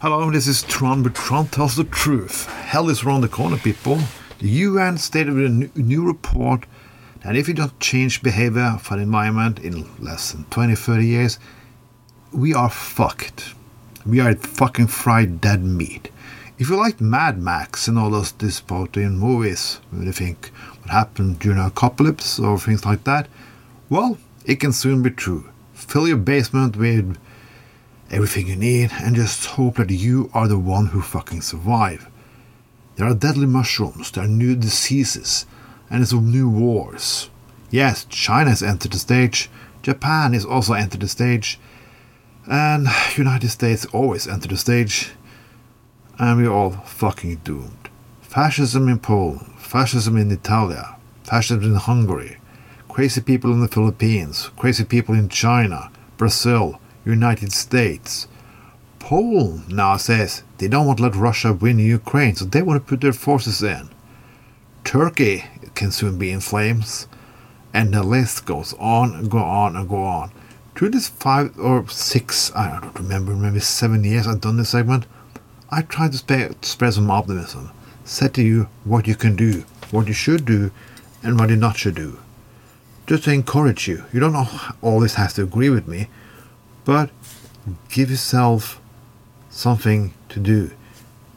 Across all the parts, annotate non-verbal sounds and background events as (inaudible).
Hello, this is Tron, but Tron tells the truth. Hell is around the corner, people. The UN stated in a new- report that if you don't change behavior for the environment in less than 20, 30 years, we are fucked. We are fucking fried dead meat. If you like Mad Max and all those dystopian movies, where you think what happened during apocalypse or things like that, well, it can soon be true. Fill your basement with everything you need and just hope that you are the one who fucking survive. There are deadly mushrooms, there are new diseases, and there's new wars. Yes, China has entered the stage, Japan has also entered the stage, and United States always enter the stage, and we're all fucking doomed. Fascism in Poland, fascism in Italia, fascism in Hungary, crazy people in the Philippines, crazy people in China, Brazil, United States. Poland now says they don't want to let Russia win Ukraine, so they want to put their forces in. Turkey can soon be in flames, and the list goes on and go on and go on. Through this five or six, I don't remember, maybe seven years I've done this segment, I tried to spread, some optimism, said to you what you can do, what you should do, and what you not should do. Just to encourage you. You don't always have to agree with me, but give yourself something to do.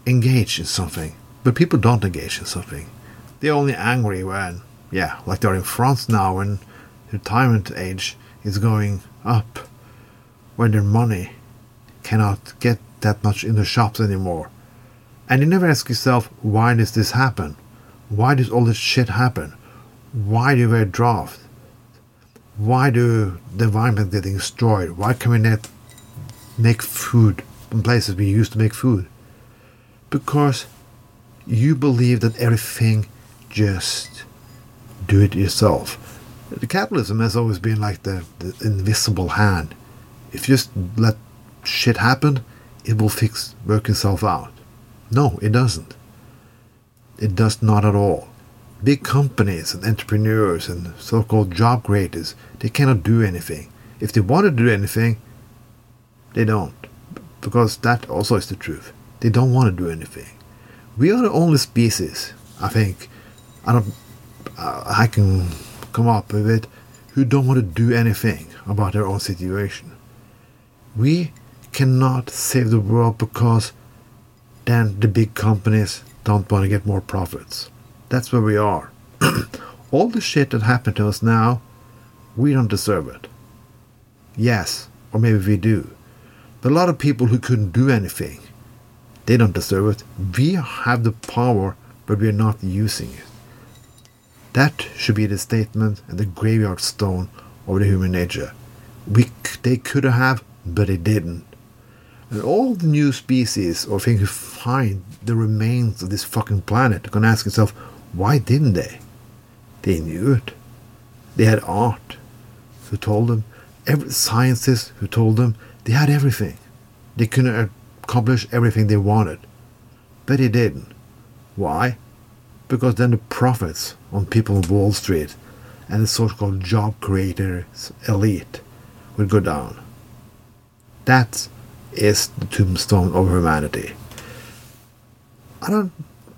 Engage in something. But people don't engage in something. They're only angry when, yeah, like they're in France now when retirement age is going up, when their money cannot get that much in the shops anymore. And you never ask yourself, why does this happen? Why does all this shit happen? Why do we draft? Why do the environment getting destroyed? Why can we not make food in places we used to make food? Because you believe that everything just do it yourself. The capitalism has always been like the, the invisible hand. If you just let shit happen, it will fix work itself out. No, it doesn't. It does not at all. Big companies and entrepreneurs and so-called job creators, they cannot do anything. If they want to do anything, they don't. Because that also is the truth. They don't want to do anything. We are the only species, I think, I don't, uh, I can come up with it, who don't want to do anything about their own situation. We cannot save the world because then the big companies don't want to get more profits. That's where we are. (clears throat) All the shit that happened to us now, we don't deserve it. Yes, or maybe we do. But a lot of people who couldn't do anything, they don't deserve it. We have the power, but we're not using it. That should be the statement and the graveyard stone of the human nature. We, they could have, but they didn't. And all the new species or things who find the remains of this fucking planet gonna ask themselves, why didn't they? They knew it. They had art who told them, every scientists who told them they had everything. They couldn't accomplish everything they wanted. But they didn't. Why? Because then the profits on people on Wall Street and the so-called job creators elite would go down. That is the tombstone of humanity. I don't.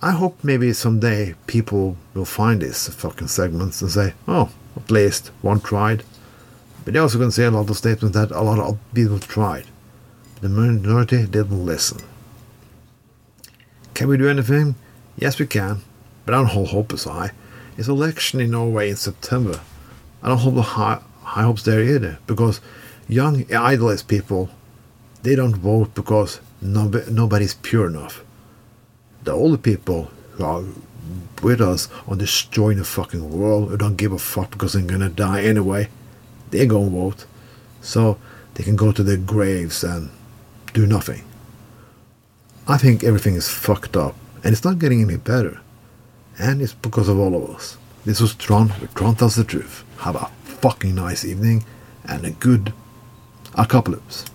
I hope maybe someday people will find these fucking segments and say, "Oh, at least one tried." But they also can say a lot of statements that a lot of people tried. The minority didn't listen. Can we do anything? Yes, we can. But I don't hold hope as high. It's election in Norway in September. I don't hold high, high hopes there either because young idealist people they don't vote because nobody, nobody's pure enough. The older people who are with us on destroying the fucking world, who don't give a fuck because they're gonna die anyway, they go and vote. So they can go to their graves and do nothing. I think everything is fucked up, and it's not getting any better. And it's because of all of us. This was Tron, where Tron tells the truth. Have a fucking nice evening, and a good apocalypse.